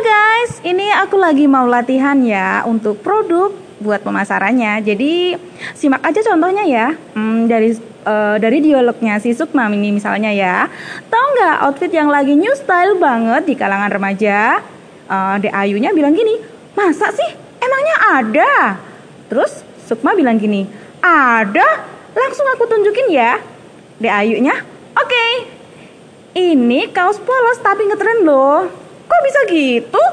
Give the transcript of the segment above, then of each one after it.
guys, ini aku lagi mau latihan ya untuk produk buat pemasarannya. Jadi simak aja contohnya ya. Hmm, dari uh, dari dialognya si Sukma ini misalnya ya. Tahu nggak outfit yang lagi new style banget di kalangan remaja? Uh, De Ayunya bilang gini, masa sih? Emangnya ada? Terus Sukma bilang gini, ada? Langsung aku tunjukin ya. De Ayunya, oke. Okay. Ini kaos polos tapi ngetren loh. Kok bisa gitu?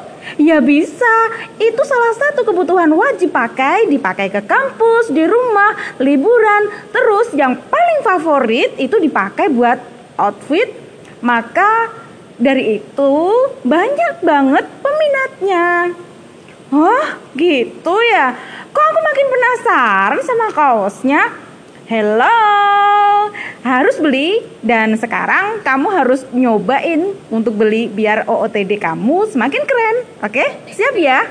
Ya bisa, itu salah satu kebutuhan wajib pakai, dipakai ke kampus, di rumah, liburan. Terus yang paling favorit itu dipakai buat outfit. Maka dari itu banyak banget peminatnya. Oh gitu ya, kok aku makin penasaran sama kaosnya? Hello, harus beli dan sekarang kamu harus nyobain untuk beli biar OOTD kamu semakin keren. Oke, siap ya?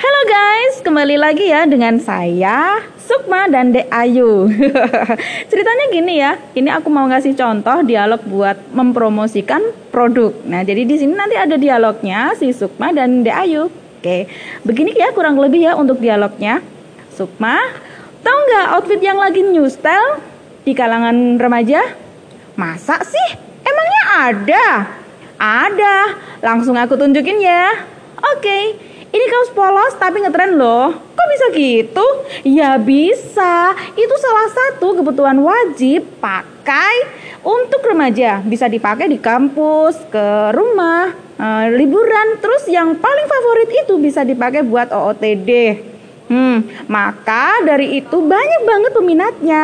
Halo guys, kembali lagi ya dengan saya Sukma dan Dek Ayu. Ceritanya gini ya, ini aku mau ngasih contoh dialog buat mempromosikan produk. Nah, jadi di sini nanti ada dialognya si Sukma dan Dek Ayu. Oke, begini ya kurang lebih ya untuk dialognya. Sukma, Tahu nggak outfit yang lagi new style di kalangan remaja? Masa sih? Emangnya ada? Ada. Langsung aku tunjukin ya. Oke, ini kaos polos tapi ngetren loh. Kok bisa gitu? Ya bisa. Itu salah satu kebutuhan wajib pakai untuk remaja. Bisa dipakai di kampus, ke rumah, e, liburan. Terus yang paling favorit itu bisa dipakai buat OOTD. Hmm, maka dari itu banyak banget peminatnya.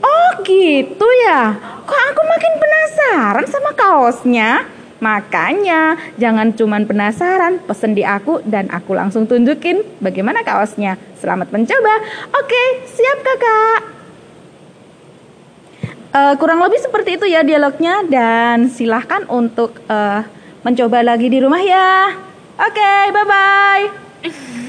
Oh gitu ya, kok aku makin penasaran sama kaosnya? Makanya jangan cuman penasaran, pesen di aku dan aku langsung tunjukin bagaimana kaosnya. Selamat mencoba. Oke, siap kakak. Uh, kurang lebih seperti itu ya dialognya dan silahkan untuk uh, mencoba lagi di rumah ya. Oke, bye-bye.